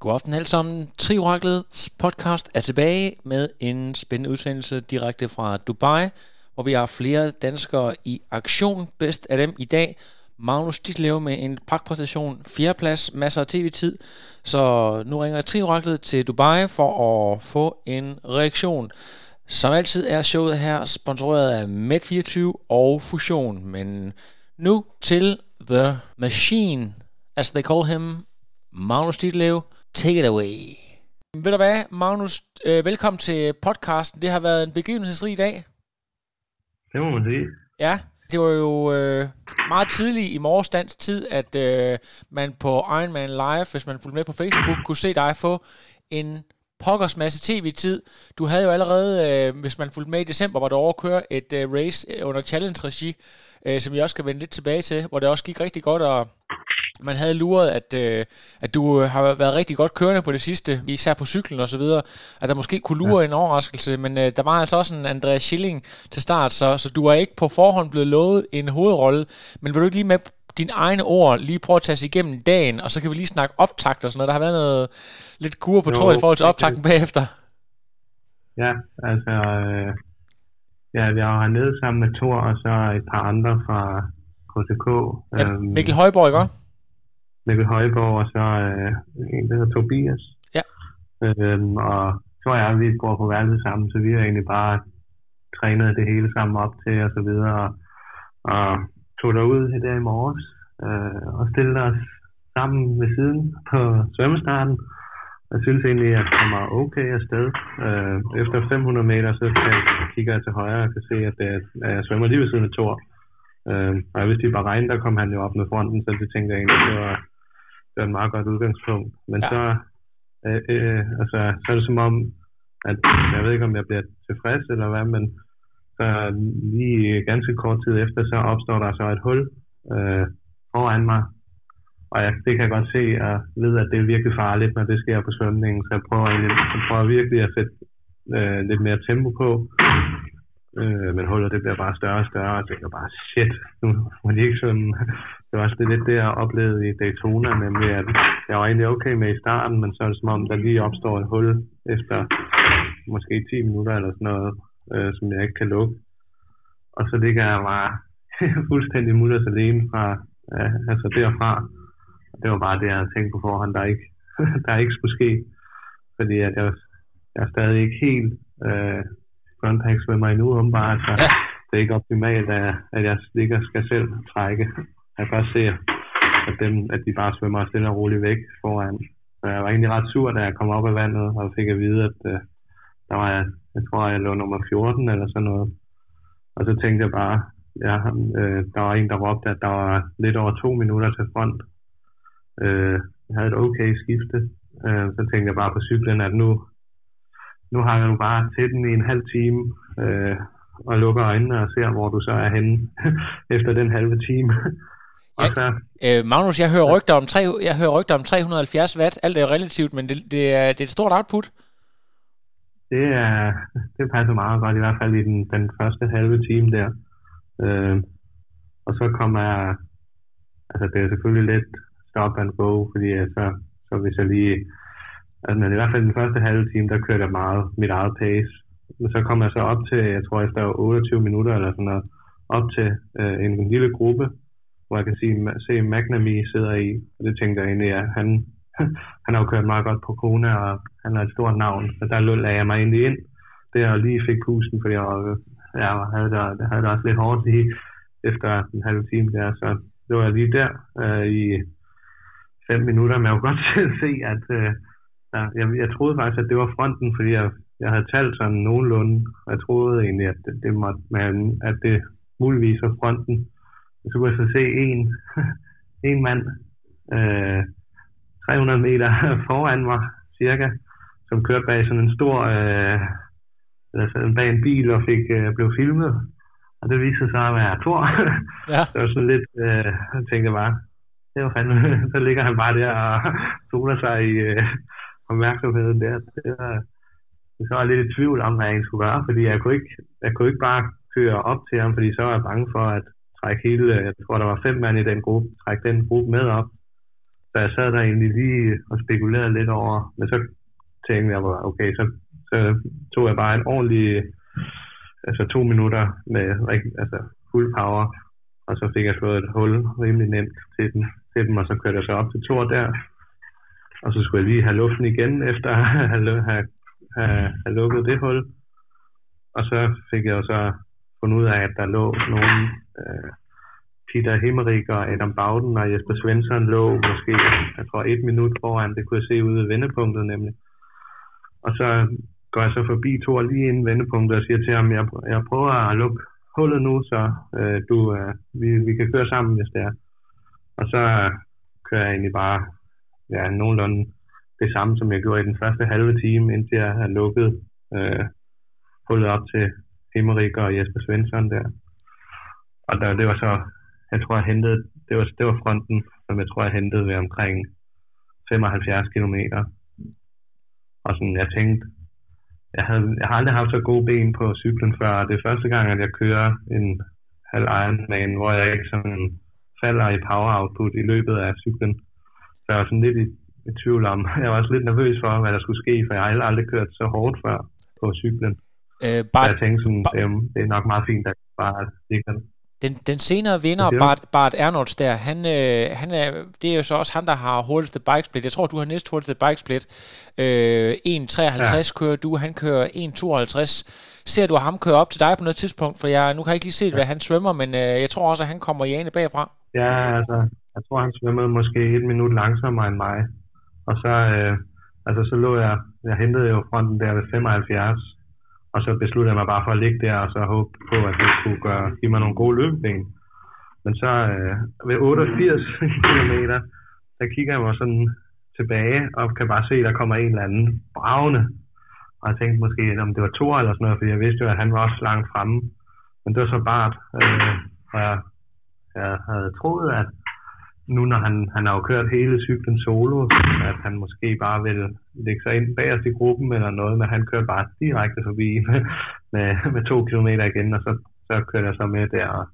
God aften alle sammen. Trioraklets podcast er tilbage med en spændende udsendelse direkte fra Dubai, hvor vi har flere danskere i aktion. Bedst af dem i dag. Magnus Ditlev med en pragtpræstation, fjerdeplads, masser af tv-tid. Så nu ringer Trioraklet til Dubai for at få en reaktion. Som altid er showet her sponsoreret af Med24 og Fusion. Men nu til The Machine, as they call him, Magnus Ditlev. Take it away. Ved du hvad, Magnus, øh, velkommen til podcasten. Det har været en begivenhedsrig dag. Det må man sige. Ja, det var jo øh, meget tidligt i morges dansk tid, at øh, man på Ironman Live, hvis man fulgte med på Facebook, kunne se dig få en pokkers masse tv-tid. Du havde jo allerede, øh, hvis man fulgte med i december, var du over at køre et øh, race under challenge-regi, øh, som vi også skal vende lidt tilbage til, hvor det også gik rigtig godt, og man havde luret, at, øh, at du har været rigtig godt kørende på det sidste, især på cyklen og så videre, at der måske kunne lure ja. en overraskelse, men øh, der var altså også en Andreas Schilling til start, så, så du er ikke på forhånd blevet lovet en hovedrolle, men vil du ikke lige med dine egne ord lige prøve at tage sig igennem dagen, og så kan vi lige snakke optakt og sådan noget. Der har været noget lidt kur på tråd i forhold til optakten bagefter. Ja, altså, øh, ja, vi var hernede sammen med Thor, og så et par andre fra KTK. Ja, øhm, Mikkel Højborg, ikke Mikkel Højborg, og så øh, en, der hedder Tobias. Ja. Øhm, og så og jeg, vi går på værelset sammen, så vi har egentlig bare trænet det hele sammen op til og så videre, og, og tog derud i dag i morges, øh, og stillede os sammen ved siden på svømmestarten. Jeg synes egentlig, at jeg kommer okay afsted. Øh, efter 500 meter, så kigger jeg til højre og kan se, at, det, at jeg svømmer lige ved siden af Thor. Øh, og jeg vidste, at i regn, der kom han jo op med fronten, så det tænkte jeg egentlig, det var, det var et meget godt udgangspunkt. Men ja. så, øh, øh, altså, så er det som om, at jeg ved ikke, om jeg bliver tilfreds eller hvad, men så lige ganske kort tid efter, så opstår der så et hul øh, foran mig. Og jeg, det kan jeg godt se, og ved, at det er virkelig farligt, når det sker på svømningen. Så jeg prøver, egentlig, jeg prøver virkelig at sætte øh, lidt mere tempo på. Øh, men hullet det bliver bare større og større, og jeg tænker bare, shit, nu det de ikke sådan... Det var også lidt det, jeg oplevede i Daytona, nemlig at jeg var egentlig okay med i starten, men så er det som om, der lige opstår et hul efter måske 10 minutter eller sådan noget, øh, som jeg ikke kan lukke. Og så ligger jeg bare fuldstændig mutters alene fra, øh, altså derfra. Og det var bare det, jeg havde tænkt på forhånd, der ikke, der ikke skulle ske. Fordi at jeg, jeg er stadig ikke helt øh, contact svømmer endnu, åbenbart. Så ja. det er ikke optimalt, at, at jeg ligger skal selv trække. Jeg kan bare se, at, dem, at de bare svømmer stille og roligt væk foran. Så jeg var egentlig ret sur, da jeg kom op af vandet, og fik at vide, at øh, der var jeg, jeg tror, jeg lå nummer 14 eller sådan noget. Og så tænkte jeg bare, ja, øh, der var en, der råbte, at der var lidt over to minutter til front. Øh, jeg havde et okay skifte. Øh, så tænkte jeg bare på cyklen, at nu, nu har jeg jo bare til den i en halv time, øh, og lukker øjnene og ser, hvor du så er henne efter den halve time. og så, øh, Magnus, jeg hører, rygter om tre, jeg hører rygter om 370 watt. Alt er relativt, men det, det, er, det er et stort output. Det, er, det passer meget godt, i hvert fald i den, den første halve time der. Øh, og så kommer jeg, altså det er selvfølgelig lidt stop and go, fordi så, så hvis jeg lige Altså, men i hvert fald den første halve time, der kørte jeg meget mit eget pace. Men så kom jeg så op til, jeg tror efter 28 minutter eller sådan noget, op til øh, en, en lille gruppe, hvor jeg kan se, se McNamee sidder i. Og det tænkte jeg egentlig, at han, han har jo kørt meget godt på Kona, og han er et stort navn. Så der lagde jeg mig egentlig ind der og lige fik pusten, fordi jeg, jeg havde, der, jeg havde der også lidt hårdt lige efter en halv time der. Så det var lige der øh, i fem minutter, men jeg kunne godt se, at øh, Ja, jeg, jeg troede faktisk, at det var fronten, fordi jeg, jeg havde talt sådan nogenlunde, og jeg troede egentlig, at det, det, måtte, man, at det muligvis var fronten. Og så kunne jeg så se en, en mand øh, 300 meter foran mig, cirka, som kørte bag sådan en stor, øh, altså bag en bil og fik, øh, blev filmet. Og det viste sig at være Thor. Ja. det var sådan lidt, øh, jeg tænkte bare, det var fandme, så ligger han bare der og soler sig i øh, opmærksomheden der. Det var, så var jeg lidt i tvivl om, hvad jeg egentlig skulle gøre, fordi jeg kunne ikke, jeg kunne ikke bare køre op til ham, fordi så var jeg bange for at trække hele, jeg tror der var fem mand i den gruppe, trække den gruppe med op. Så jeg sad der egentlig lige og spekulerede lidt over, men så tænkte jeg, bare, okay, så, så tog jeg bare en ordentlig, altså to minutter med altså fuld power, og så fik jeg slået et hul rimelig nemt til, den, til dem, og så kørte jeg så op til Thor der, og så skulle jeg lige have luften igen, efter at have, have, have, have lukket det hul. Og så fik jeg jo så fundet ud af, at der lå nogle øh, Peter Himmerik og Adam Bauden og Jesper Svensson lå måske, jeg tror, et minut foran. Det kunne jeg se ude ved vendepunktet nemlig. Og så går jeg så forbi Thor lige inden vendepunktet og siger til ham, jeg, jeg prøver at lukke hullet nu, så øh, du, øh, vi, vi kan køre sammen, hvis det er. Og så kører jeg egentlig bare ja, nogenlunde det samme, som jeg gjorde i den første halve time, indtil jeg havde lukket øh, hullet op til Himmerik og Jesper Svensson der. Og der, det var så, jeg tror jeg hentede, det var, det var fronten, som jeg tror jeg hentede ved omkring 75 km. Og sådan, jeg tænkte, jeg, havde, jeg har aldrig haft så gode ben på cyklen før, og det er første gang, at jeg kører en halv Ironman, hvor jeg ikke sådan falder i power output i løbet af cyklen. Så jeg var sådan lidt i, i tvivl om, jeg var også lidt nervøs for, hvad der skulle ske, for jeg har aldrig, aldrig kørt så hårdt før på cyklen. Øh, Bart, jeg tænkte sådan, Ba- det, er, det er nok meget fint, at bare ligger den. den, den senere vinder? Bart, Bart Ernolds der, han, øh, han er, det er jo så også ham, der har hurtigste bikesplit. Jeg tror, du har næst hurtigste bikesplit. Øh, 1.53 ja. kører du, han kører 1.52. Ser du ham køre op til dig på noget tidspunkt? For jeg, nu kan jeg ikke lige se, hvad han svømmer, men øh, jeg tror også, at han kommer i ane bagfra. Ja, altså, jeg tror, han svømmede måske et minut langsommere end mig. Og så, øh, altså, så lå jeg, jeg hentede jo fronten der ved 75, og så besluttede jeg mig bare for at ligge der, og så håbe på, at det kunne gøre, give mig nogle gode løbeben. Men så øh, ved 88 km, der kigger jeg mig sådan tilbage, og kan bare se, at der kommer en eller anden bravende. Og jeg tænkte måske, om det var Thor eller sådan noget, for jeg vidste jo, at han var også langt fremme. Men det var så bare, øh, og jeg, jeg havde troet, at nu når han, han har jo kørt hele cyklen solo, at han måske bare vil lægge sig ind bagerst i gruppen eller noget, men han kører bare direkte forbi med, med, med to kilometer igen, og så, så kører jeg så med der, og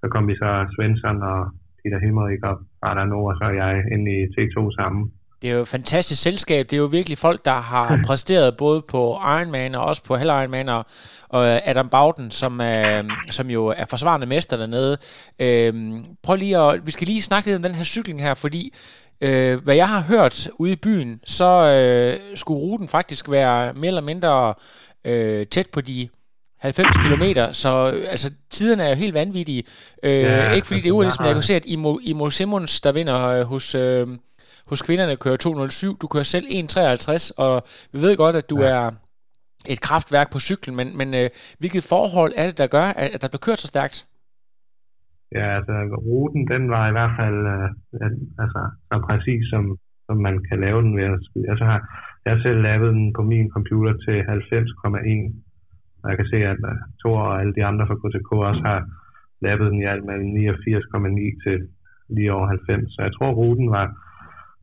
så kom vi så Svensson og Peter Himmerik og Radar Nord, og så er jeg ind i T2 sammen. Det er jo et fantastisk selskab. Det er jo virkelig folk, der har præsteret både på Ironman og også på Hell Ironman og, og Adam Bauden, som, er, som jo er forsvarende mester dernede. Øhm, prøv lige at, vi skal lige snakke lidt om den her cykling her, fordi øh, hvad jeg har hørt ude i byen, så øh, skulle ruten faktisk være mere eller mindre øh, tæt på de 90 km, så øh, altså, tiderne er jo helt vanvittige. Øh, Ja, ikke fordi det er altså, urealistisk, men jeg kan se, at Imo, Imo Simmons, der vinder øh, hos... Øh, hos kvinderne kører 207, du kører selv 1,53, og vi ved godt, at du ja. er et kraftværk på cyklen, men, men øh, hvilket forhold er det, der gør, at, at der bliver kørt så stærkt? Ja, altså ruten, den var i hvert fald øh, altså, så præcis, som, som man kan lave den ved at skyde. Altså, har, jeg har selv lavet den på min computer til 90,1, og jeg kan se, at øh, Thor og alle de andre fra KTK også har lavet den i alt mellem 89,9 til lige over 90. Så jeg tror, ruten var,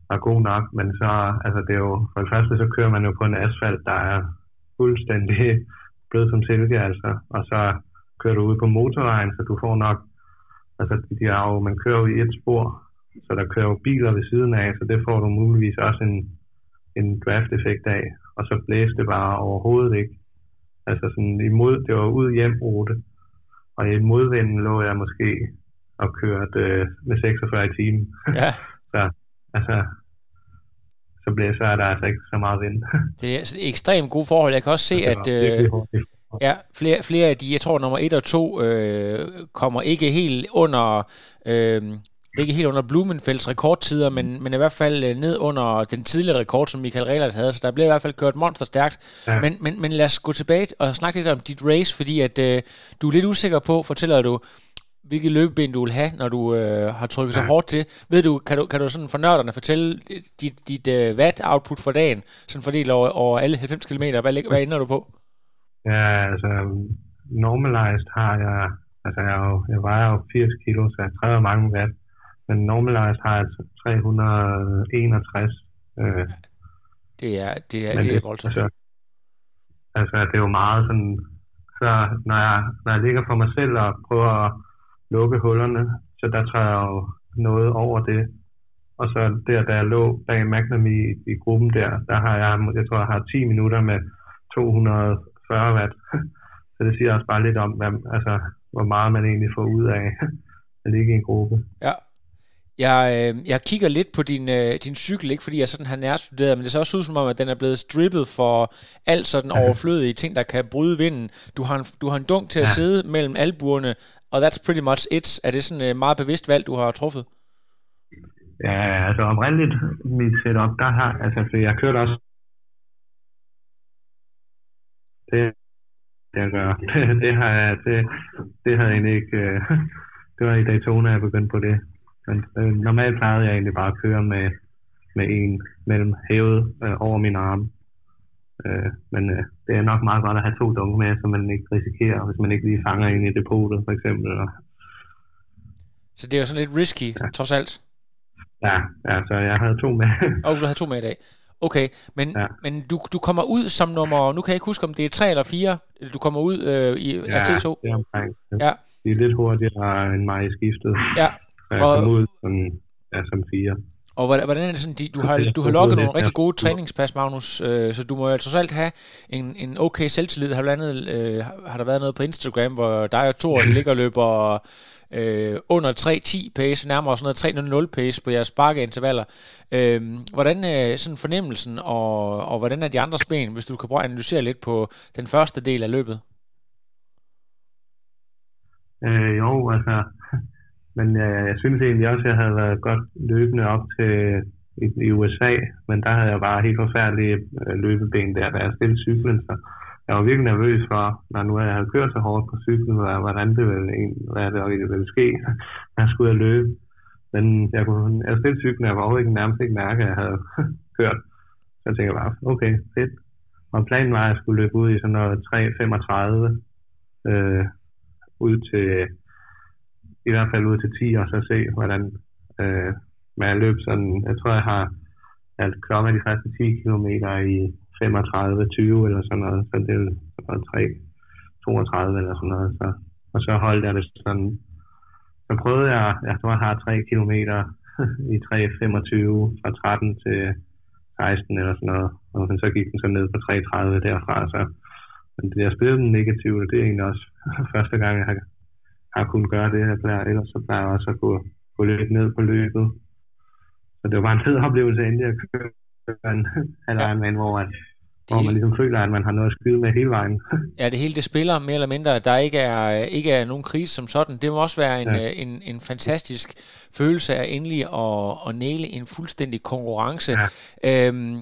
var god nok, men så, altså det er jo, for det første, så kører man jo på en asfalt, der er fuldstændig blød som silke, altså, og så kører du ud på motorvejen, så du får nok, altså de er jo, man kører jo i et spor, så der kører jo biler ved siden af, så det får du muligvis også en, en draft-effekt af, og så blæste det bare overhovedet ikke. Altså sådan imod, det var ud hjem rute, og i modvinden lå jeg måske og kørte øh, med 46 i timen. Ja. så altså, så, bliver, så er der altså ikke så meget vind. Det er altså ekstremt gode forhold. Jeg kan også se, var at øh, ja, flere, flere af de, jeg tror nummer 1 og 2, øh, kommer ikke helt under... Øh, ikke helt under Blumenfelds rekordtider, men, men i hvert fald øh, ned under den tidligere rekord, som Michael Rehlert havde, så der bliver i hvert fald kørt monster stærkt. Ja. Ja. Men, men, men lad os gå tilbage og snakke lidt om dit race, fordi at øh, du er lidt usikker på, fortæller du, hvilket løbeben du vil have, når du øh, har trykket så hårdt til. Ved du, kan du, kan du sådan for nørderne fortælle dit, dit uh, watt-output for dagen, sådan fordelt over, over alle 90 km? Hvad, hvad ender du på? Ja, altså normalized har jeg, altså jeg, jo, jeg vejer jo 80 kilo, så jeg træder mange watt. Men normalized har jeg 361. Øh, det er, det er, det er voldsomt. Altså, altså, det er jo meget sådan, så når jeg, når jeg ligger for mig selv og prøver at lukke hullerne, så der træder jeg jo noget over det. Og så der, da jeg lå bag Magnum i, i gruppen der, der har jeg, jeg tror, jeg har 10 minutter med 240 watt. så det siger også bare lidt om, hvad, altså, hvor meget man egentlig får ud af at ligge i en gruppe. Ja, jeg, øh, jeg kigger lidt på din, øh, din cykel, ikke fordi jeg sådan har nærstuderet, men det ser også ud som om, at den er blevet strippet for alt sådan overflødige ting, der kan bryde vinden. Du har en, du har en dunk til at ja. sidde mellem albuerne, og that's pretty much it. Er det sådan et øh, meget bevidst valg, du har truffet? Ja, altså oprindeligt mit setup, der har, altså for jeg kørte også det, det jeg gør. Det, det har jeg, det, det havde jeg egentlig ikke, øh, det var i Daytona, jeg begyndte på det. Men øh, normalt plejede jeg egentlig bare at køre med, med en mellem hævet øh, over min arm. Øh, men øh, det er nok meget godt at have to dunke med, så man ikke risikerer, hvis man ikke lige fanger en i depotet, for eksempel. Så det er jo sådan lidt risky, ja. trods alt? Ja, ja, så jeg havde to med. Og du havde to med i dag. Okay, men, ja. men du, du kommer ud som nummer, nu kan jeg ikke huske, om det er tre eller fire, du kommer ud øh, i ja, RT2. det er omkring. Ja. Det er lidt hurtigere end mig i skiftet. Ja, jeg og, kom ud som, ja, som fire. Og hvordan er det sådan, du har, du har lukket nogle rigtig gode træningspas, Magnus, øh, så du må jo trods alt have en, en okay selvtillid. Har, andet, øh, har der været noget på Instagram, hvor dig og Thor ligger og løber øh, under 3.10 pace, nærmere sådan noget 3.00 pace på jeres sparkeintervaller. Øh, hvordan er sådan fornemmelsen, og, og hvordan er de andres ben, hvis du kan prøve at analysere lidt på den første del af løbet? Øh, jo, altså, men øh, jeg synes egentlig også, at jeg havde været godt løbende op til i, i USA, men der havde jeg bare helt forfærdelige øh, løbeben der, da jeg stillede cyklen, så jeg var virkelig nervøs for, når nu jeg havde kørt så hårdt på cyklen, hvordan det ville, hvad det egentlig ville ske, når jeg skulle ud løbe. Men jeg, kunne, jeg stillede cyklen, og jeg var overhovedet ikke nærmest ikke mærke, at jeg havde kørt. Så jeg tænkte bare, okay, fedt. Og planen var, at jeg skulle løbe ud i sådan noget 3.35 øh, ud til i hvert fald ud til 10, og så se, hvordan øh, man løb sådan, jeg tror, jeg har at klokken de første 10 km i 35-20 eller sådan noget, så det er 3, 32 eller sådan noget, så, og så holdt jeg det sådan, så prøvede jeg, jeg tror, jeg har 3 km i 3.25 fra 13 til 16 eller sådan noget, og så gik den så ned på 3.30 derfra, så. Men det, jeg spillede den negative, det er egentlig også første gang, jeg har har kunnet gøre det, jeg plejer, ellers så plejer jeg også at gå, gå lidt ned på løbet. Så det var bare en fed oplevelse endelig at køre en halv hvor, at, det hvor man ligesom føler, at man har noget at skyde med hele vejen. ja, det hele det spiller mere eller mindre, der ikke er, ikke er nogen krise som sådan. Det må også være en, ja. en, en fantastisk følelse af endelig at, at næle en fuldstændig konkurrence. Ja. Øhm,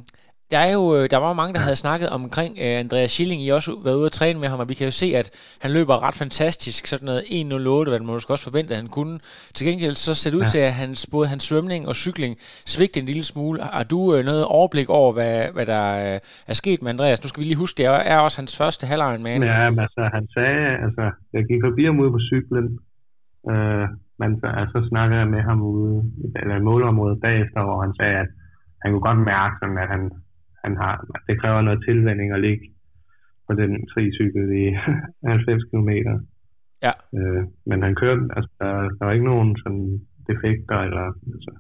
der er jo øh, der var mange, der havde snakket omkring uh, Andreas Schilling. I også været ude at træne med ham, og vi kan jo se, at han løber ret fantastisk. Sådan noget 1.08, hvad man måske også forvente, at han kunne. Til gengæld så ser det ud ja. til, at hans, både hans svømning og cykling svigte en lille smule. Har du uh, noget overblik over, hvad, hvad der uh, er sket med Andreas? Nu skal vi lige huske, det er også hans første halvlejen med. Ja, men altså, han sagde, altså, jeg gik forbi ham ude på cyklen, øh, men så, altså, snakkede jeg med ham ude, eller i målområdet bagefter, hvor han sagde, at han kunne godt mærke, sådan, at han, han har, det kræver noget tilvænding at ligge på den tricykel i 90 km. Ja. Øh, men han kørte, altså der, der var ikke nogen sådan defekter, eller altså,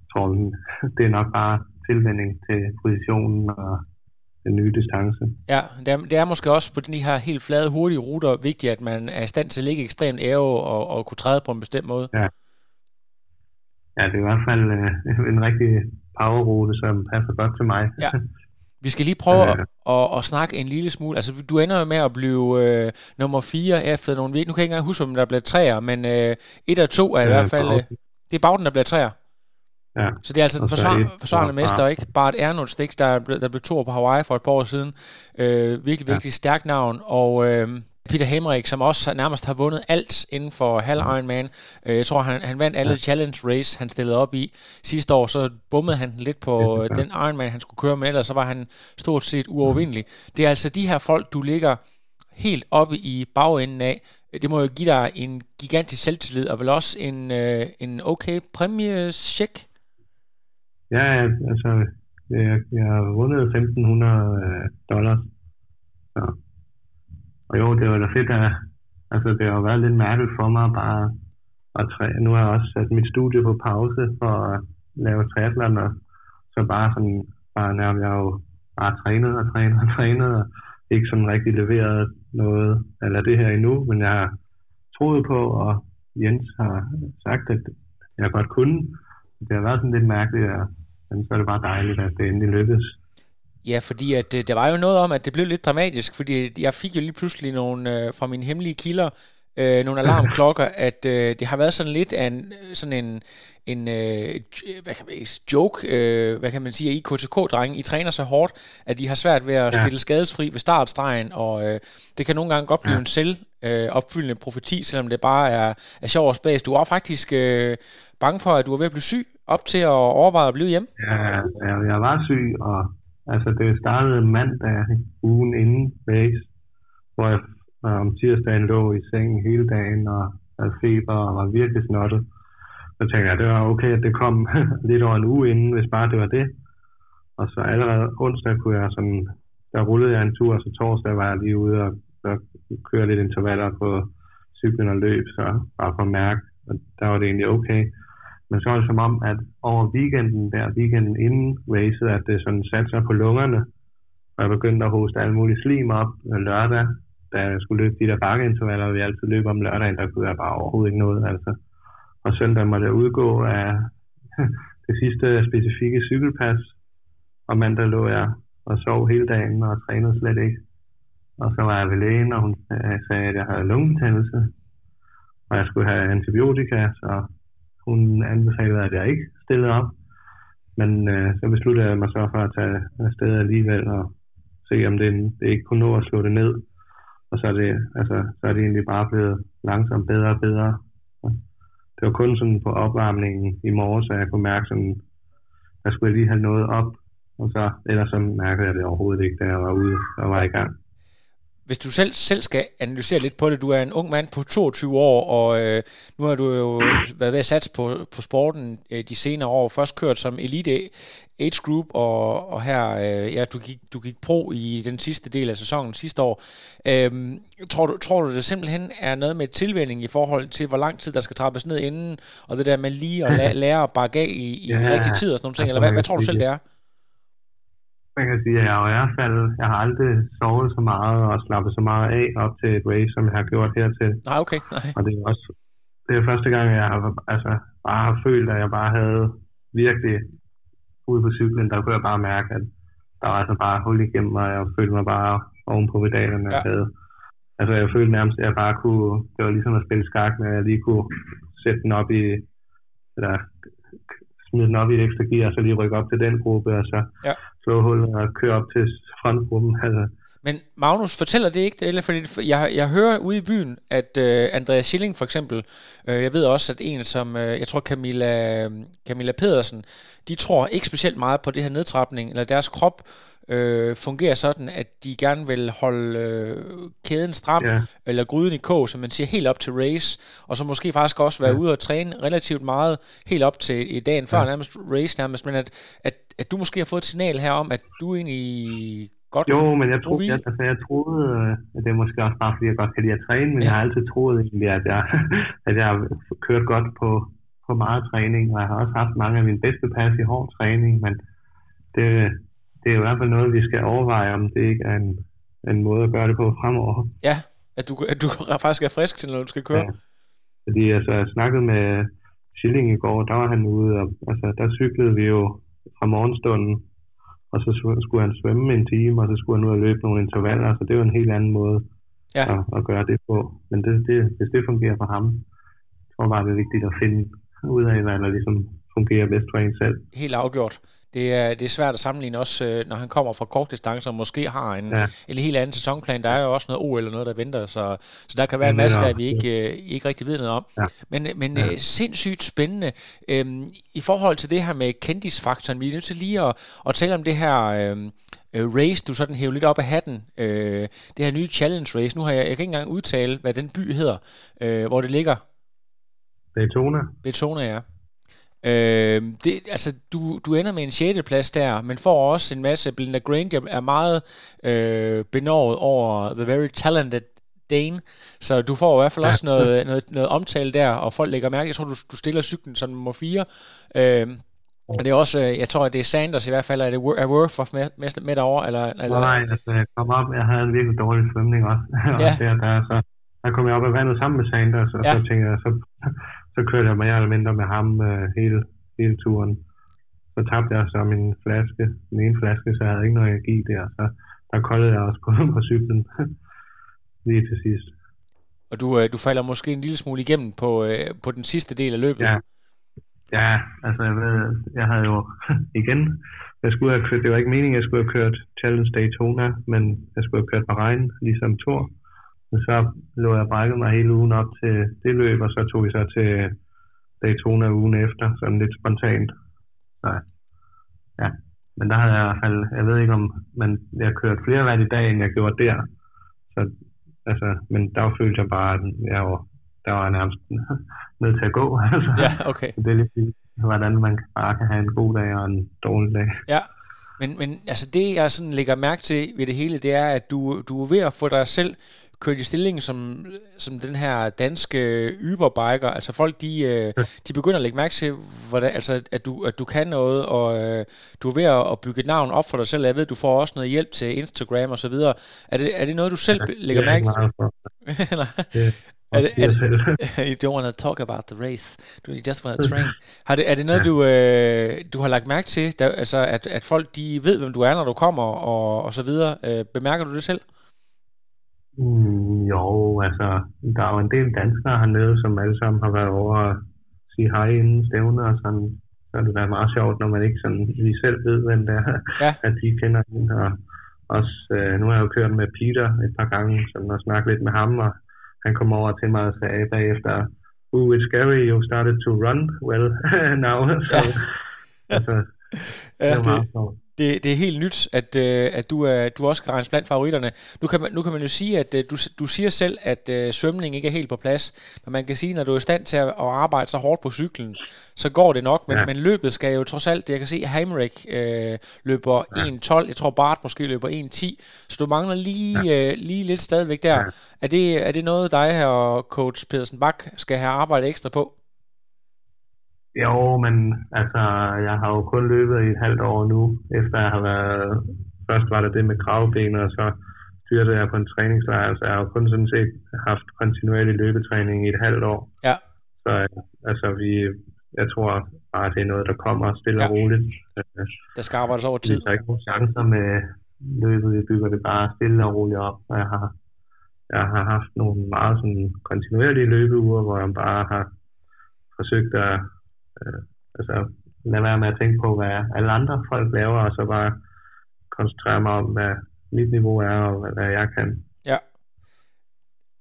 jeg tror, det er nok bare tilvænding til positionen og den nye distance. Ja, det er, det er måske også på de her helt flade, hurtige ruter vigtigt, at man er i stand til at ligge ekstremt ære og, og kunne træde på en bestemt måde. Ja. Ja, det er i hvert fald øh, en rigtig powerrute, som passer godt til mig. Ja. Vi skal lige prøve at, at, at snakke en lille smule. Altså, du ender jo med at blive øh, nummer 4 efter nogle. Nu kan jeg ikke engang huske, om der bliver træer, men øh, 1 og 2 er i ja, hvert fald... Øh, det er Bauden, der bliver træer. Ja. Så det er altså den forsvar, forsvarende mester, ikke bare et Arnold Stix, der, der blev to på Hawaii for et par år siden. Øh, virkelig, virkelig ja. stærkt navn. Og øh, Peter Hemmerich, som også nærmest har vundet alt inden for halv Ironman. Øh, jeg tror, han, han vandt alle ja. challenge race, han stillede op i sidste år, så bummede han lidt på ja, den Ironman, han skulle køre, men ellers så var han stort set uovervindelig. Det er altså de her folk, du ligger helt oppe i bagenden af. Det må jo give dig en gigantisk selvtillid, og vel også en, øh, en okay præmiecheck? Ja, altså, jeg, jeg har vundet 1.500 øh, dollars. Så. Og jo, det var da fedt, at altså, det har været lidt mærkeligt for mig bare at træne. Nu har jeg også sat mit studie på pause for at lave triathlon, og så bare sådan, bare nærmest, jeg har jo bare trænet og trænet og trænet, og ikke sådan rigtig leveret noget, eller det her endnu, men jeg har troet på, og Jens har sagt, at jeg godt kunne. Det har været sådan lidt mærkeligt, men så er det bare dejligt, at det endelig lykkedes. Ja, fordi at, øh, der var jo noget om, at det blev lidt dramatisk, fordi jeg fik jo lige pludselig nogle øh, fra mine hemmelige kilder, øh, nogle alarmklokker, at øh, det har været sådan lidt af en, sådan en, en øh, hvad kan man, joke, øh, hvad kan man sige, at I KTK-drenge, I træner så hårdt, at I har svært ved at stille skadesfri ved startstregen, og øh, det kan nogle gange godt blive ja. en selv øh, opfyldende profeti, selvom det bare er, er sjov og spas. Du var faktisk øh, bange for, at du var ved at blive syg, op til at overveje at blive hjemme? Ja, jeg, jeg var syg, og altså, det startede mandag ugen inden race, hvor jeg øh, om tirsdagen lå i sengen hele dagen og havde feber og var virkelig snottet. Så tænkte jeg, det var okay, at det kom lidt over en uge inden, hvis bare det var det. Og så allerede onsdag kunne jeg sådan, der rullede jeg en tur, og så torsdag var jeg lige ude og og køre lidt intervaller på cyklen og løb, så bare for at mærke, og der var det egentlig okay. Men så er det som om, at over weekenden der, weekenden inden racet, at det sådan satte sig på lungerne, og jeg begyndte at hoste alle mulige slim op lørdag, da jeg skulle løbe de der bakkeintervaller, og vi altid løb om lørdagen, der kunne jeg bare overhovedet ikke noget. Altså. Og søndag måtte jeg udgå af det sidste specifikke cykelpas, og mandag lå jeg og sov hele dagen og trænede slet ikke. Og så var jeg ved lægen, og hun øh, sagde, at jeg havde lungebetændelse, og jeg skulle have antibiotika, så hun anbefalede, at jeg ikke stillede op. Men øh, så besluttede jeg mig så for at tage afsted alligevel og se, om det, det ikke kunne nå at slå det ned og så er det, altså, så er det egentlig bare blevet langsomt bedre og bedre. Det var kun sådan på opvarmningen i morges, at jeg kunne mærke sådan, der skulle lige have noget op, og så, ellers så mærkede jeg det overhovedet ikke, da jeg var ude og var i gang hvis du selv, selv skal analysere lidt på det, du er en ung mand på 22 år, og øh, nu har du jo været ved at satse på, på sporten øh, de senere år. Først kørt som Elite Age Group, og, og her, øh, ja, du gik, du gik pro i den sidste del af sæsonen sidste år. Øh, tror, du, tror du, det simpelthen er noget med tilvænding i forhold til, hvor lang tid der skal trappes ned inden, og det der med lige at la- lære at bakke af i, i ja, rigtig tid og sådan nogle ting, eller hvad, hvad tror du selv, det er? Man kan sige, at jeg i hvert fald, jeg har aldrig sovet så meget og slappet så meget af op til et race, som jeg har gjort hertil. Nej, okay. Nej. Og det er også det er første gang, jeg har, altså, bare har følt, at jeg bare havde virkelig ude på cyklen, der kunne jeg bare mærke, at der var altså bare hul igennem, og jeg følte mig bare oven på pedalerne, ja. jeg havde. Altså, jeg følte nærmest, at jeg bare kunne, det var ligesom at spille skak, når jeg lige kunne sætte den op i, eller smide den op i et ekstra gear, og så lige rykke op til den gruppe, og så ja slå hul og køre op til frontgruppen. Altså, men Magnus, fortæller det ikke, eller fordi jeg, jeg hører ude i byen, at øh, uh, Andreas Schilling for eksempel, uh, jeg ved også, at en som, uh, jeg tror Camilla, Camilla Pedersen, de tror ikke specielt meget på det her nedtrapning, eller deres krop øh, fungerer sådan, at de gerne vil holde øh, kæden stram, ja. eller gryden i kog, som man siger, helt op til race, og så måske faktisk også være ja. ude og træne relativt meget, helt op til i dagen før ja. nærmest race nærmest, men at, at, at du måske har fået et signal her om, at du egentlig godt Jo, men jeg, tro, jeg, altså, jeg troede, øh, at det er måske også bare, fordi jeg godt kan lide at træne, men ja. jeg har altid troet egentlig, at jeg, at jeg har kørt godt på, på meget træning, og jeg har også haft mange af mine bedste pas i hård træning, men det, det er i hvert fald noget, vi skal overveje, om det ikke er en, en måde at gøre det på fremover. Ja, at du, at du faktisk er frisk til, når du skal køre. Ja. Fordi altså, jeg snakkede med Schilling i går, der var han ude, og altså, der cyklede vi jo fra morgenstunden, og så skulle han svømme en time, og så skulle han ud og løbe nogle intervaller, så det var en helt anden måde ja. at, at gøre det på. Men det, det, hvis det fungerer for ham, så tror jeg bare, det er vigtigt at finde ud af, hvad der ligesom fungerer bedst for en selv. Helt afgjort. Det er, det er svært at sammenligne også, øh, når han kommer fra kortdistancer og måske har en, ja. en helt anden sæsonplan. Der er jo også noget OL eller noget, der venter, så, så der kan være en masse, der vi ikke, øh, ikke rigtig ved noget om. Ja. Men, men ja. Øh, sindssygt spændende. Øhm, I forhold til det her med kendisfaktoren, vi er nødt til lige at, at tale om det her... Øhm, race, du sådan hæver lidt op af hatten. Øh, det her nye challenge race. Nu har jeg, jeg kan ikke engang udtale, hvad den by hedder, øh, hvor det ligger. Daytona. Daytona, ja. Øh, det, altså, du, du ender med en 6. plads der, men får også en masse. Belinda Granger er meget øh, benåret over The Very Talented Dane, så du får i hvert fald ja. også noget, noget, noget omtale der, og folk lægger mærke. Jeg tror, du, du stiller cyklen som nummer 4. Øh, og det er også, øh, jeg tror, at det er Sanders i hvert fald, er det er Worth med, med, med derovre? Eller, eller? Nej, altså jeg kom op, jeg havde en virkelig dårlig svømning også. Ja. og der, der, så, der kom jeg op af vandet sammen med Sanders, og ja. så tænkte jeg, så, så kørte jeg mere eller mindre med ham øh, hele, hele turen. Så tabte jeg så min flaske, min ene flaske, så jeg havde ikke noget energi der. Så der koldede jeg også på, på cyklen lige til sidst. Og du, øh, du falder måske en lille smule igennem på, øh, på den sidste del af løbet? Ja, ja altså jeg, ved, jeg havde jo igen, jeg skulle have kørt, det var ikke meningen, at jeg skulle have kørt Challenge Daytona, men jeg skulle have kørt Bahrain, ligesom Thor. Men så lå jeg brækket mig hele ugen op til det løb, og så tog vi så til Daytona ugen efter, sådan lidt spontant. Så, ja. Men der havde jeg i hvert fald, jeg ved ikke om, men jeg har kørt flere hvert i dag, end jeg gjorde der. Så, altså, men der følte jeg bare, at jeg var, der var nærmest nødt til at gå. Altså. Ja, okay. det er lidt hvordan man bare kan have en god dag og en dårlig dag. Ja, men, men altså det, jeg sådan lægger mærke til ved det hele, det er, at du, du er ved at få dig selv kørt i stilling som, som den her danske Uberbiker. Altså folk, de, øh, de begynder at lægge mærke til, hvordan, altså, at, du, at du kan noget, og øh, du er ved at bygge et navn op for dig selv. Jeg ved, du får også noget hjælp til Instagram og så videre. Er det, er det noget, du selv lægger mærke til? Er det, er det, you don't want to talk about the race. You just want to train. Har det, er det noget, du, øh, du har lagt mærke til? Der, altså, at, at folk de ved, hvem du er, når du kommer, og, og så videre. Øh, bemærker du det selv? Mm, jo, altså, der er jo en del danskere hernede, som alle sammen har været over at sige hej inden stævne, og sådan, så er det da meget sjovt, når man ikke sådan lige selv ved, hvem det er, ja. at de kender hende. Og også, øh, nu har jeg jo kørt med Peter et par gange, sådan, og snakket lidt med ham, og han kom over til mig og sagde bagefter, ooh, it's scary, you started to run well now. så, altså, ja, det, det, det, det er helt nyt, at, øh, at du, er, du også kan regne blandt favoritterne. Nu kan man, nu kan man jo sige, at øh, du, du siger selv, at øh, svømning ikke er helt på plads, men man kan sige, når du er i stand til at, at arbejde så hårdt på cyklen, så går det nok, men, ja. men løbet skal jo trods alt, jeg kan se, at Hamrick øh, løber ja. 1.12, jeg tror Bart måske løber 1.10, så du mangler lige, ja. øh, lige lidt stadigvæk der. Ja. Er, det, er det noget, dig her og coach Pedersen Bak skal have arbejdet ekstra på? Jo, men altså, jeg har jo kun løbet i et halvt år nu, efter jeg har været... Først var det det med kravbenet, og så styrte jeg på en træningslejr, så jeg har jo kun sådan set haft kontinuerlig løbetræning i et halvt år. Ja. Så altså, vi, jeg tror bare, det er noget, der kommer stille ja. og roligt. Der skal arbejdes over tid. Der er ikke nogen chancer med løbet, vi bygger det bare stille og roligt op, og jeg har, jeg har haft nogle meget sådan kontinuerlige løbeuger, hvor jeg bare har forsøgt at øh, altså lad være med at tænke på, hvad alle andre folk laver, og så bare koncentrere mig om, hvad mit niveau er, og hvad, hvad jeg kan. Ja.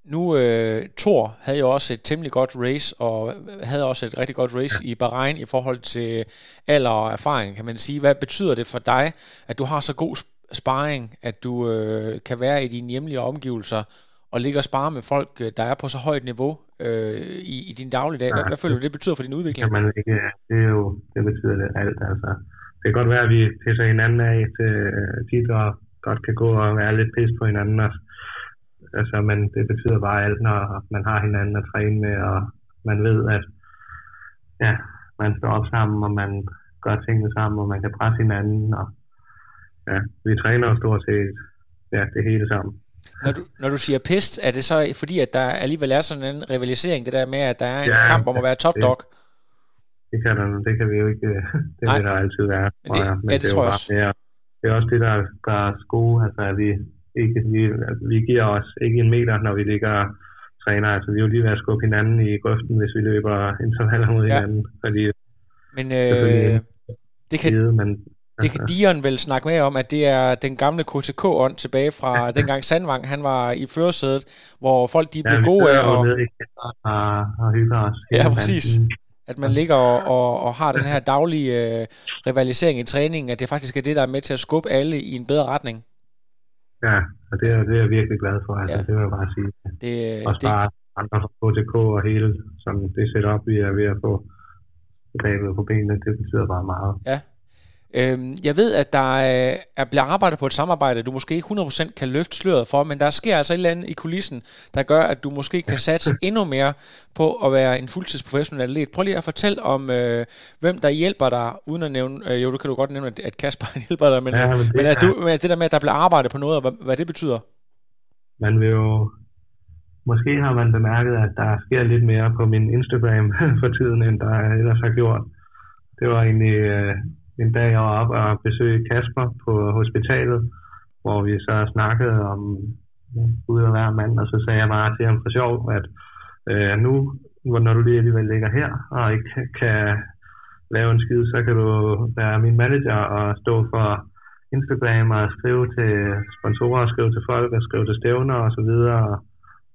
Nu, øh, Thor havde jo også et temmelig godt race, og havde også et rigtig godt race i Bahrain i forhold til alder og erfaring, kan man sige. Hvad betyder det for dig, at du har så god sparring, at du øh, kan være i dine hjemlige omgivelser, og ligge og spare med folk, øh, der er på så højt niveau øh, i, i din dagligdag. Hvad, ja, hvad føler du, det betyder for din udvikling? Kan man ikke, det, er jo, det betyder det alt. Altså. Det kan godt være, at vi pisser hinanden af til øh, tit, og godt kan gå og være lidt pis på hinanden. Og, altså, men det betyder bare alt, når man har hinanden at træne med, og man ved, at ja, man står op sammen, og man gør tingene sammen, og man kan presse hinanden. Og, ja, vi træner jo stort set ja, det hele sammen. Når du, når du siger pest, er det så fordi, at der alligevel er sådan en rivalisering, det der med, at der er en ja, kamp om at være top dog? Det, det, kan der, det kan vi jo ikke, det Nej. vil der altid være. Men det, ja, men ja, det, det tror jeg også. Mere, det er også det, der gør os gode, altså at vi, ikke, vi, vi giver os ikke en meter, når vi ligger og træner. Altså vi er jo lige ved at skubbe hinanden i grøften, hvis vi løber intervaller mod ja. hinanden, fordi Men øh, det kan, Skide, men det kan Dion vel snakke med om, at det er den gamle KTK-ånd tilbage fra dengang Sandvang, han var i førersædet, hvor folk de blev ja, vi gode af. Og, og, og hygger os. Ja, præcis. at man ligger og, og, og har den her daglige øh, rivalisering i træningen, at det faktisk er det, der er med til at skubbe alle i en bedre retning. Ja, og det er, det er jeg virkelig glad for, altså, Ja. det vil jeg bare sige. Det, Også det, bare andre fra KTK og hele, som det setup, vi er ved at få grebet på benene, det betyder bare meget. ja. Øhm, jeg ved, at der er, er bliver arbejdet på et samarbejde, du måske ikke 100% kan løfte sløret for, men der sker altså et eller andet i kulissen, der gør, at du måske kan satse endnu mere på at være en fuldtidsprofessionel atlet. Prøv lige at fortælle om, øh, hvem der hjælper dig, uden at nævne, øh, jo, du kan du godt nævne, at- Kasper hjælper dig, men, Ja, men det men at er- du, men at det der med, at der bliver arbejdet på noget, og hvad, hvad det betyder. Man vil jo... Måske har man bemærket, at der sker lidt mere på min Instagram for tiden, end der ellers har gjort. Det var egentlig øh, en dag, jeg var oppe og besøgte Kasper på hospitalet, hvor vi så snakkede om Gud og hver mand, og så sagde jeg bare til ham for sjov, at øh, nu, når du lige alligevel ligger her og ikke kan lave en skid, så kan du være min manager og stå for Instagram og skrive til sponsorer, og skrive til folk og skrive til stævner og så videre.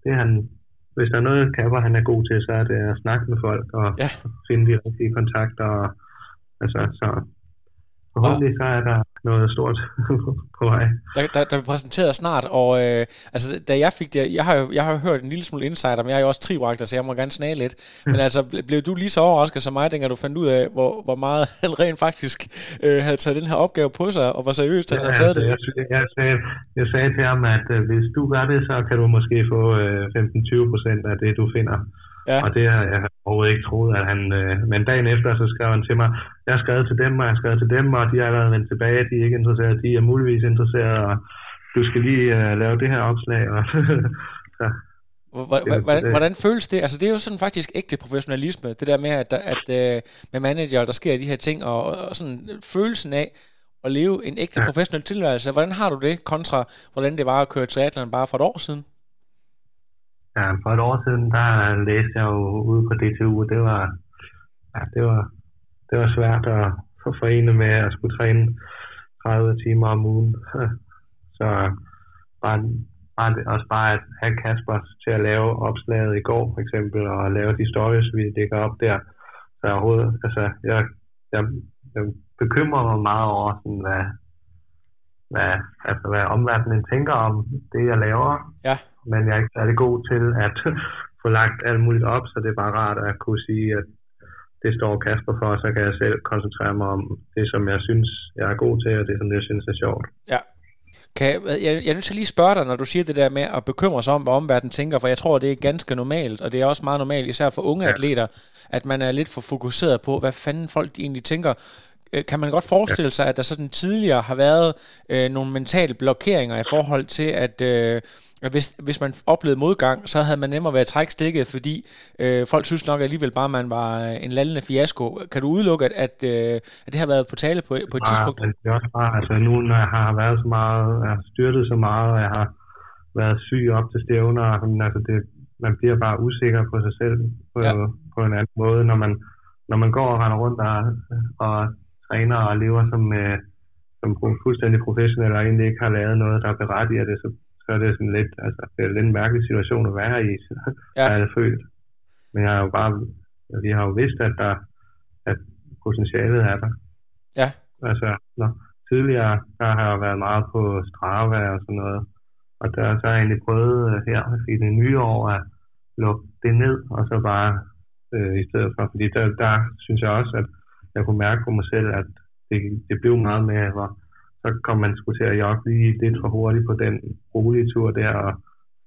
Det er han, hvis der er noget, Kapper han er god til, så er det at snakke med folk og Ja. finde de rigtige kontakter. Og, altså, så forhåbentlig så er der noget stort på vej. der, der, der bliver præsenteret snart, og øh, altså, da jeg fik det, jeg har jo jeg har hørt en lille smule insider, men jeg er jo også trivagter, så jeg må gerne snage lidt. Men altså, ble- blev du lige så overrasket som mig, dengang du fandt ud af, hvor, hvor meget han rent faktisk øh, havde taget den her opgave på sig, og hvor seriøst han havde taget det? altså, jeg, jeg, sagde, jeg sagde til ham, at øh, hvis du gør det, så kan du måske få øh, 15-20 procent af det, du finder. Ja. Og det har jeg overhovedet ikke troet, at han... Øh, men dagen efter, så skrev han til mig, jeg har skrevet til dem, og jeg har skrevet til dem, og de har allerede vendt tilbage, de er ikke interesserede, de er muligvis interesserede, og du skal lige øh, lave det her opslag. Og så, Hvordan, det- hvordan føles det? Altså, det er jo sådan faktisk ægte professionalisme, det der med, at, der, at øh, med manager, der sker de her ting, og, og sådan følelsen af at leve en ægte Ja. professionel tilværelse. Hvordan har du det kontra, hvordan det var at køre triathlon bare for et år siden? Ja, for et år siden, der læste jeg jo ude på DTU, og det var, ja, det var, det var svært at få forene med at skulle træne 30 timer om ugen. Så bare, bare det, også bare at have Kasper til at lave opslaget i går, for eksempel, og lave de stories, vi lægger op der. Så jeg overhovedet, altså, jeg, jeg, jeg bekymrer mig meget over, sådan, hvad, hvad, altså, hvad omverdenen tænker om det, jeg laver. Ja. Men jeg er ikke særlig god til at få lagt alt muligt op, så det er bare rart at kunne sige, at det står Kasper for, og så kan jeg selv koncentrere mig om det, som jeg synes, jeg er god til, og det, som jeg synes er sjovt. Ja. Kan, jeg, jeg, jeg er nødt til lige spørge dig, når du siger det der med at bekymre sig om, hvad omverdenen tænker, for jeg tror, det er ganske normalt, og det er også meget normalt, især for unge ja. Atleter, at man er lidt for fokuseret på, hvad fanden folk egentlig tænker. Øh, Kan man godt forestille sig, at der sådan tidligere har været øh, nogle mentale blokeringer i forhold til, at øh, hvis, hvis man oplevede modgang, så havde man nemmere ved at trække stikket, fordi øh, folk synes nok alligevel bare, at man var en lallende fiasko. Kan du udelukke, at, at, øh, at det har været på tale på, på et Bare, tidspunkt? det er også bare, altså nu, når jeg har været så meget, jeg har styrtet så meget, og jeg har været syg op til stævner, og altså det, man bliver bare usikker på sig selv på, Ja. ja. på en anden måde, når man, når man går og render rundt og, og træner og lever som, øh, som fuldstændig professionel og egentlig ikke har lavet noget, der berettiger det, så, så er det sådan lidt, altså det er lidt en mærkelig situation at være i, Ja. har jeg følt. Men jeg har jo bare, vi har jo vidst, at der, at potentialet er der. Ja. Altså, når, tidligere, der har jeg været meget på Strava og sådan noget. Og der så har jeg egentlig prøvet øh, her i det nye år at lukke det ned, og så bare øh, i stedet for, fordi der, der synes jeg også, at jeg kunne mærke på mig selv, at det, det blev meget mere, hvor så kom man sgu til at jogge lige lidt for hurtigt på den rolige tur der, og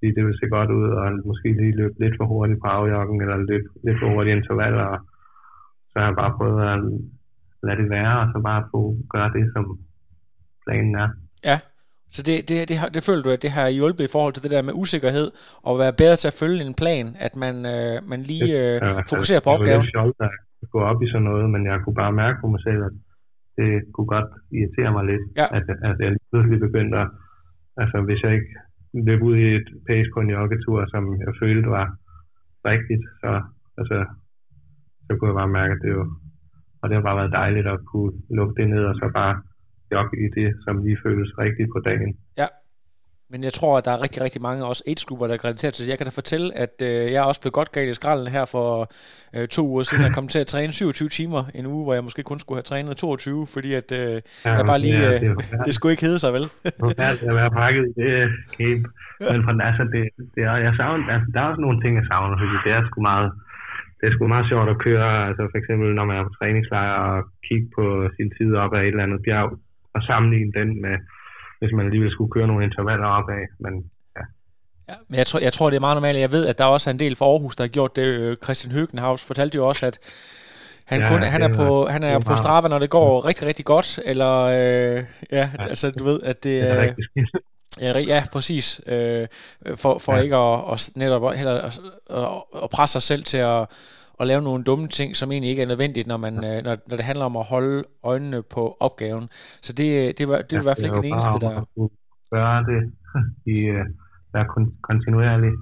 fordi det ville se godt ud, og måske lige løbe lidt for hurtigt på afjoggen, eller løbe lidt for hurtigt intervaller, og så har jeg bare prøvet at lade det være, og så bare få gøre det, som planen er. Ja, så det, det, det, har, det føler du, at det har hjulpet i forhold til det der med usikkerhed, og være bedre til at følge en plan, at man, øh, man lige øh, fokuserer på opgaven. var lidt sjovt at gå op i sådan noget, men jeg kunne bare mærke på mig selv, at det kunne godt irritere mig lidt, Ja. at, at jeg pludselig begyndte at, altså hvis jeg ikke løb ud i et pace på en joggetur, som jeg følte var rigtigt, så, altså, så kunne jeg bare mærke, at det jo og det har bare været dejligt at kunne lukke det ned og så bare jogge i det, som lige føles rigtigt på dagen. Ja, men jeg tror, at der er rigtig, rigtig mange også AIDS-klubber, der kan til. Jeg kan da fortælle, at øh, jeg også blevet godt galt i skralden her for øh, to uger siden. Jeg kom til at træne 27 timer en uge, hvor jeg måske kun skulle have trænet 22, fordi at øh, ja, jeg bare lige... Øh, det, det skulle ikke hedde sig, vel? det er være pakket i det camp. Men for, altså, det, det er, jeg savner, altså, der er også nogle ting, jeg savner, fordi det er sgu meget, det er sgu meget sjovt at køre, altså for eksempel når man er på træningslejr og kigge på sin tid op ad et eller andet bjerg, og sammenligne den med, hvis man alligevel skulle køre nogle intervaller opad. Men ja. Ja, men jeg tror, jeg tror, det er meget normalt. Jeg ved, at der også er en del fra Aarhus, der har gjort det. Øh, Christian Høgenhaus fortalte jo også, at han, ja, kun, han, er, på, han er på Strava, når det går rigtig, rigtig godt. Eller, øh, ja, ja, altså du ved, at det, er... Øh, Ja, ja, præcis. Øh, for for ja. ikke at, at netop heller at, at presse sig selv til at, at lave nogle dumme ting, som egentlig ikke er nødvendigt, når, man, øh, når, når det handler om at holde øjnene på opgaven. Så det, det, var, det var i hvert fald ikke det eneste, der... Gøre det i uh, være kontinuerlig.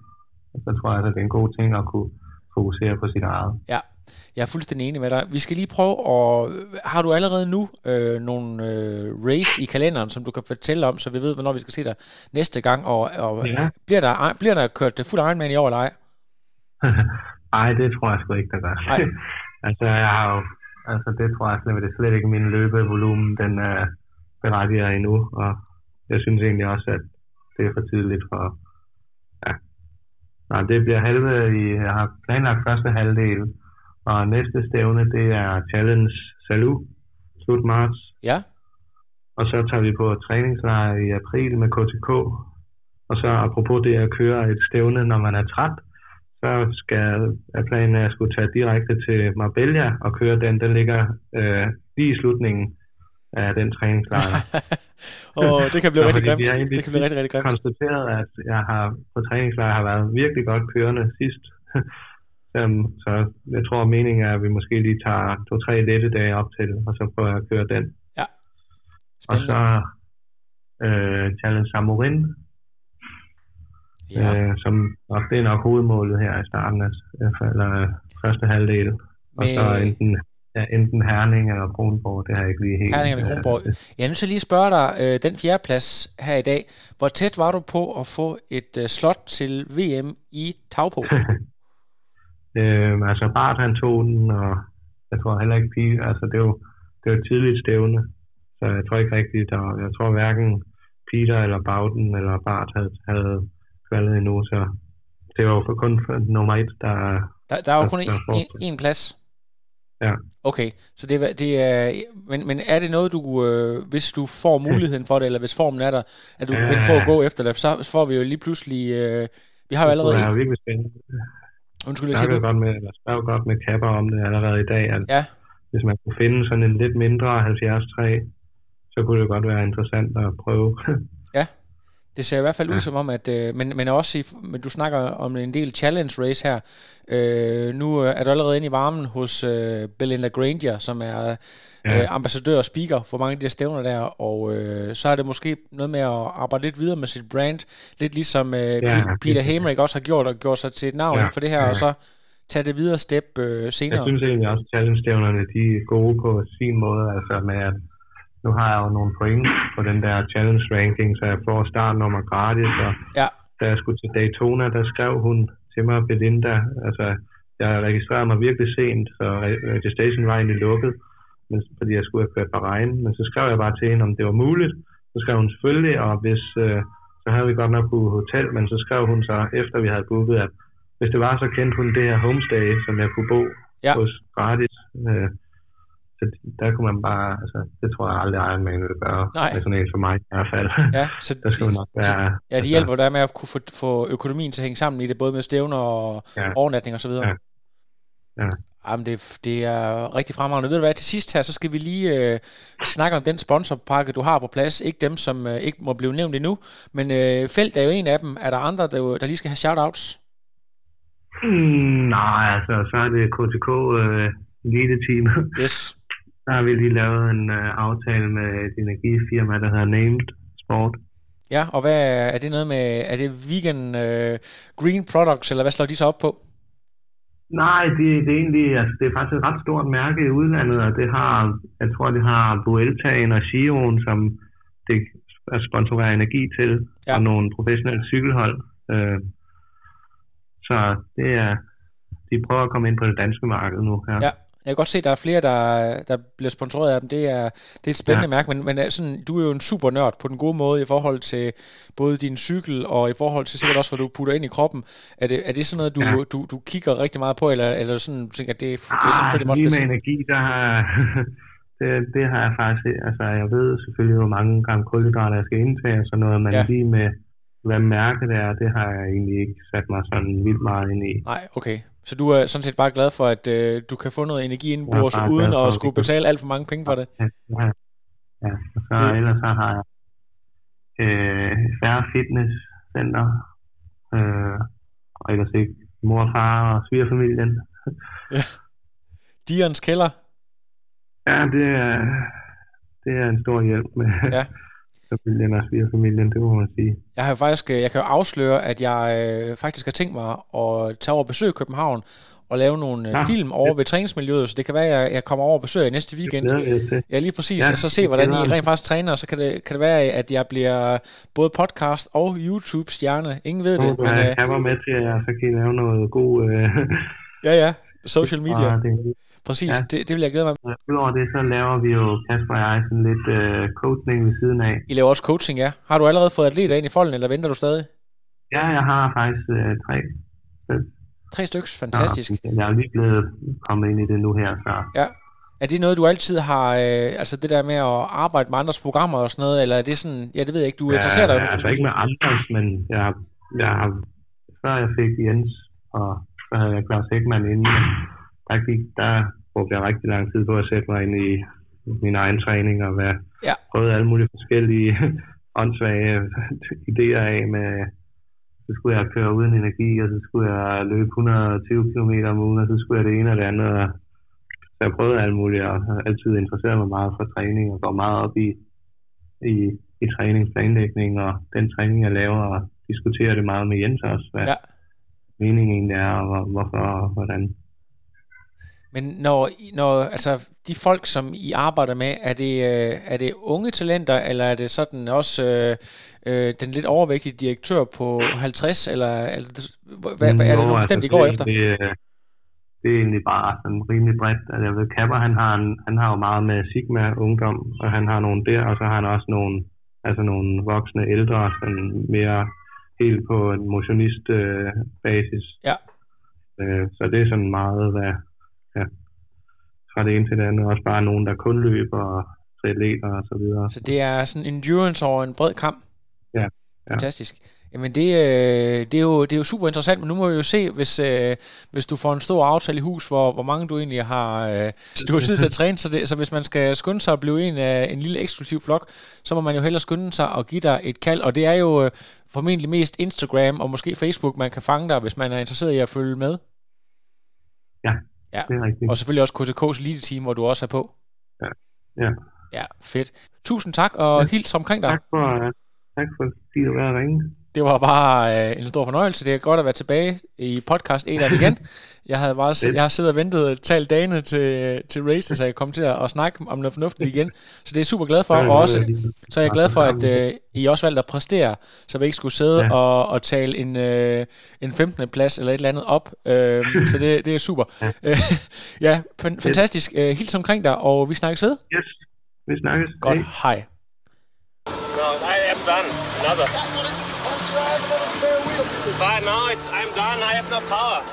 Så tror jeg, at det er en god ting at kunne fokusere på sit eget. Ja, jeg er fuldstændig enig med dig. Vi skal lige prøve at... Har du allerede nu øh, nogle øh, race i kalenderen, som du kan fortælle om, så vi ved, hvornår vi skal se dig næste gang? Og, og ja. bliver, der, bliver der kørt fuld Ironman i år, eller ej? Nej, det tror jeg sgu ikke, der gør. altså, jeg har jo, altså, det tror jeg slet, det slet ikke min løbevolumen, den er berettiger endnu, og jeg synes egentlig også, at det er for tidligt for, ja. Nej, det bliver halve i, jeg har planlagt første halvdel, og næste stævne, det er Challenge Salou, slut marts. Ja. Og så tager vi på træningslejr i april med KTK. Og så apropos det at køre et stævne, når man er træt, så skal er planen, at jeg skulle tage direkte til Marbella og køre den. Den ligger øh, lige i slutningen af den træningslejr. oh, det kan blive rigtig grimt. Det kan blive rigtig, rigtig grimt. konstateret, at jeg har på træningslejr har været virkelig godt kørende sidst. um, så jeg tror, at meningen er, at vi måske lige tager to-tre lette dage op til, og så prøver jeg at køre den. Ja. Spændende. Og så øh, Challenge Samorin, ja. øh, som nok, det er nok hovedmålet her i starten af eller første halvdel. Og så enten, ja, enten Herning eller Kronborg, det har jeg ikke lige helt... Herning eller Kronborg. Jeg er nødt til lige at spørge dig, øh, den fjerde plads her i dag, hvor tæt var du på at få et øh, slot til VM i Tagpo? øh, altså Bart han tog den, og jeg tror heller ikke Pige, altså det var, det var tidligt stævne, så jeg tror ikke rigtigt, og jeg tror hverken Peter eller Bauden eller Bart havde, havde kvalet endnu, så det var jo for kun for nummer et, der... Der, der er jo kun én plads? Ja. Okay, så det, det er... Men, men er det noget, du, øh, hvis du får muligheden for det, eller hvis formen er der, at du ja, kan finde på at gå efter det, så får vi jo lige pludselig... Øh, vi har jo allerede... Det er virkelig spændende. Undskyld, jeg siger du? Godt med, jeg skrev godt med kapper om det allerede i dag, at ja. hvis man kunne finde sådan en lidt mindre 70 træ, så kunne det godt være interessant at prøve. Det ser i hvert fald ud som om, at, øh, men, men også i, men du snakker om en del challenge race her. Øh, nu er du allerede inde i varmen hos øh, Belinda Granger, som er ja. øh, ambassadør og speaker for mange af de her stævner der, og øh, så er det måske noget med at arbejde lidt videre med sit brand, lidt ligesom øh, ja, Peter Hamrick også har gjort, og gjort sig til et navn ja, for det her, ja. og så tage det videre step øh, senere. Jeg synes egentlig også, at challenge-stævnerne, de er gode på sin måde, altså med at nu har jeg jo nogle point på den der challenge ranking, så jeg får startnummer gratis, og ja. da jeg skulle til Daytona, der skrev hun til mig, Belinda, altså jeg registrerede mig virkelig sent, så registration var egentlig lukket, men, fordi jeg skulle have kørt Bahrain, men så skrev jeg bare til hende, om det var muligt, så skrev hun selvfølgelig, og hvis, øh, så havde vi godt nok på hotel, men så skrev hun så, efter vi havde booket, at hvis det var, så kendte hun det her homestay, som jeg kunne bo ja. hos gratis. Øh, så der kunne man bare, altså, det tror jeg aldrig Iron Man vil gøre, Nej. med sådan en for mig i hvert fald. Ja, så der skal de, nok være, ja, de altså, hjælper der med at kunne få, få økonomien til at hænge sammen i det, både med stævner og ja. overnatning og så videre. Ja. ja. Jamen, det, det er rigtig fremragende. Ved du hvad, til sidst her, så skal vi lige øh, snakke om den sponsorpakke, du har på plads. Ikke dem, som øh, ikke må blive nævnt endnu, men øh, Felt er jo en af dem. Er der andre, der, der lige skal have shoutouts? Mm, nej, altså, så er det KTK øh, Elite Team. Yes. Der har vi lige lavet en uh, aftale med et energifirma, der hedder Named Sport. Ja, og hvad er, det noget med, er det vegan uh, green products, eller hvad slår de så op på? Nej, det, det er egentlig, altså det er faktisk et ret stort mærke i udlandet, og det har, jeg tror, det har Vueltaen og Giroen, som det sponsorerer energi til, ja. og nogle professionelle cykelhold. Øh, så det er, de prøver at komme ind på det danske marked nu her. Ja. Jeg kan godt se, at der er flere, der, der bliver sponsoreret af dem. Det er, det er et spændende ja. mærke, men, men sådan, du er jo en super nørd på den gode måde i forhold til både din cykel og i forhold til sikkert også, hvad du putter ind i kroppen. Er det, er det sådan noget, du, ja. du, du kigger rigtig meget på, eller, eller sådan, du tænker, at det, det er sådan pretty much det? med energi, der har, det, det har jeg faktisk, altså jeg ved selvfølgelig, hvor mange gram kulhydrater jeg skal indtage og sådan noget, men ja. lige med, hvad mærket er, det har jeg egentlig ikke sat mig sådan vildt meget ind i. Nej, okay. Så du er sådan set bare glad for, at øh, du kan få noget energi indenbords, uden at skulle betale alt for mange penge for det? Ja, og så det. ellers så har jeg øh, færre fitnesscenter, øh, og ellers ikke mor, far og svigerfamilien. ja. Dierens kælder? Ja, det er, det er en stor hjælp med, ja familien og svigerfamilien, det må man sige. Jeg har jo faktisk, øh, jeg kan jo afsløre, at jeg øh, faktisk har tænkt mig at tage over besøg i København og lave nogle øh, ja, film over ja. ved træningsmiljøet, så det kan være, at jeg, jeg kommer over og besøger næste weekend. Det ja, lige præcis, ja, og så se, hvordan I rent faktisk træner, og så kan det, kan det være, at jeg bliver både podcast og YouTube-stjerne. Ingen ved det. Men, jeg kan være med til, at så kan lave noget god... Øh... ja, ja, social media. det, Præcis, ja. det, det vil jeg glæde mig. Udover det, så laver vi jo, Kasper og jeg, sådan lidt uh, coaching ved siden af. I laver også coaching, ja. Har du allerede fået atleter ind i folden, eller venter du stadig? Ja, jeg har faktisk uh, tre. Tre stykker, fantastisk. Ja, jeg er lige blevet kommet ind i det nu her, så... Ja. Er det noget, du altid har, øh, altså det der med at arbejde med andres programmer og sådan noget, eller er det sådan, ja, det ved jeg ikke, du ja, interesserer dig? Ja, altså ikke med andres, men jeg, jeg før jeg fik Jens, og så havde jeg Klaus Hækman inden, der, brugte jeg rigtig lang tid på at sætte mig ind i min egen træning og være, ja. prøvet alle mulige forskellige åndssvage idéer af med, så skulle jeg køre uden energi, og så skulle jeg løbe 120 km om ugen, og så skulle jeg det ene og det andet. Og så jeg prøvede alt muligt, og har altid interesseret mig meget for træning, og går meget op i, i, i træningsplanlægning, og den træning, jeg laver, og diskuterer det meget med Jens også, hvad ja. meningen egentlig er, og hvorfor og hvordan. Men når, når altså, de folk, som I arbejder med, er det, øh, er det unge talenter, eller er det sådan også øh, øh, den lidt overvægtige direktør på 50, eller, eller hvad, hvad, er det nogle bestemt, altså, I går efter? Det, det er egentlig bare sådan rimelig bredt. Altså, jeg ved, Kapper, han har, en, han har jo meget med Sigma ungdom, og han har nogle der, og så har han også nogle, altså nogle voksne ældre, sådan mere helt på en motionist øh, basis. Ja. Øh, så det er sådan meget, hvad, ja, fra det ene til det andet. Også bare nogen, der kun løber og triatleter og så videre. Så det er sådan endurance over en bred kamp? Ja. ja. Fantastisk. Jamen det, øh, det, er jo, det er jo super interessant, men nu må vi jo se, hvis, øh, hvis du får en stor aftale i hus, hvor, hvor mange du egentlig har, øh, du har tid til at træne, så, det, så hvis man skal skynde sig at blive en af en lille eksklusiv flok, så må man jo hellere skynde sig og give dig et kald, og det er jo formentlig mest Instagram og måske Facebook, man kan fange dig, hvis man er interesseret i at følge med. Ja, Ja, det er rigtigt. og selvfølgelig også KTK's Elite Team, hvor du også er på. Ja, ja. Ja, fedt. Tusind tak, og ja. hils omkring dig. Tak for, tak for at du var ringe. Det var bare øh, en stor fornøjelse. Det er godt at være tilbage i podcast 1 af igen. Jeg havde bare, jeg har siddet og ventet og talt dagene til, til race, så jeg kom til at, at snakke om noget fornuftigt igen. Så det er jeg super glad for. Og også, så er jeg glad for, at øh, I også valgte at præstere, så vi ikke skulle sidde ja. og, og tale en, øh, en 15. plads eller et eller andet op. Øh, så det, det er super. Ja, ja fantastisk. Øh, hils omkring dig, og vi snakkes ved. Yes, vi snakkes. Godt, hej. hej. No, I am done. Another. But now I'm done. I have no power.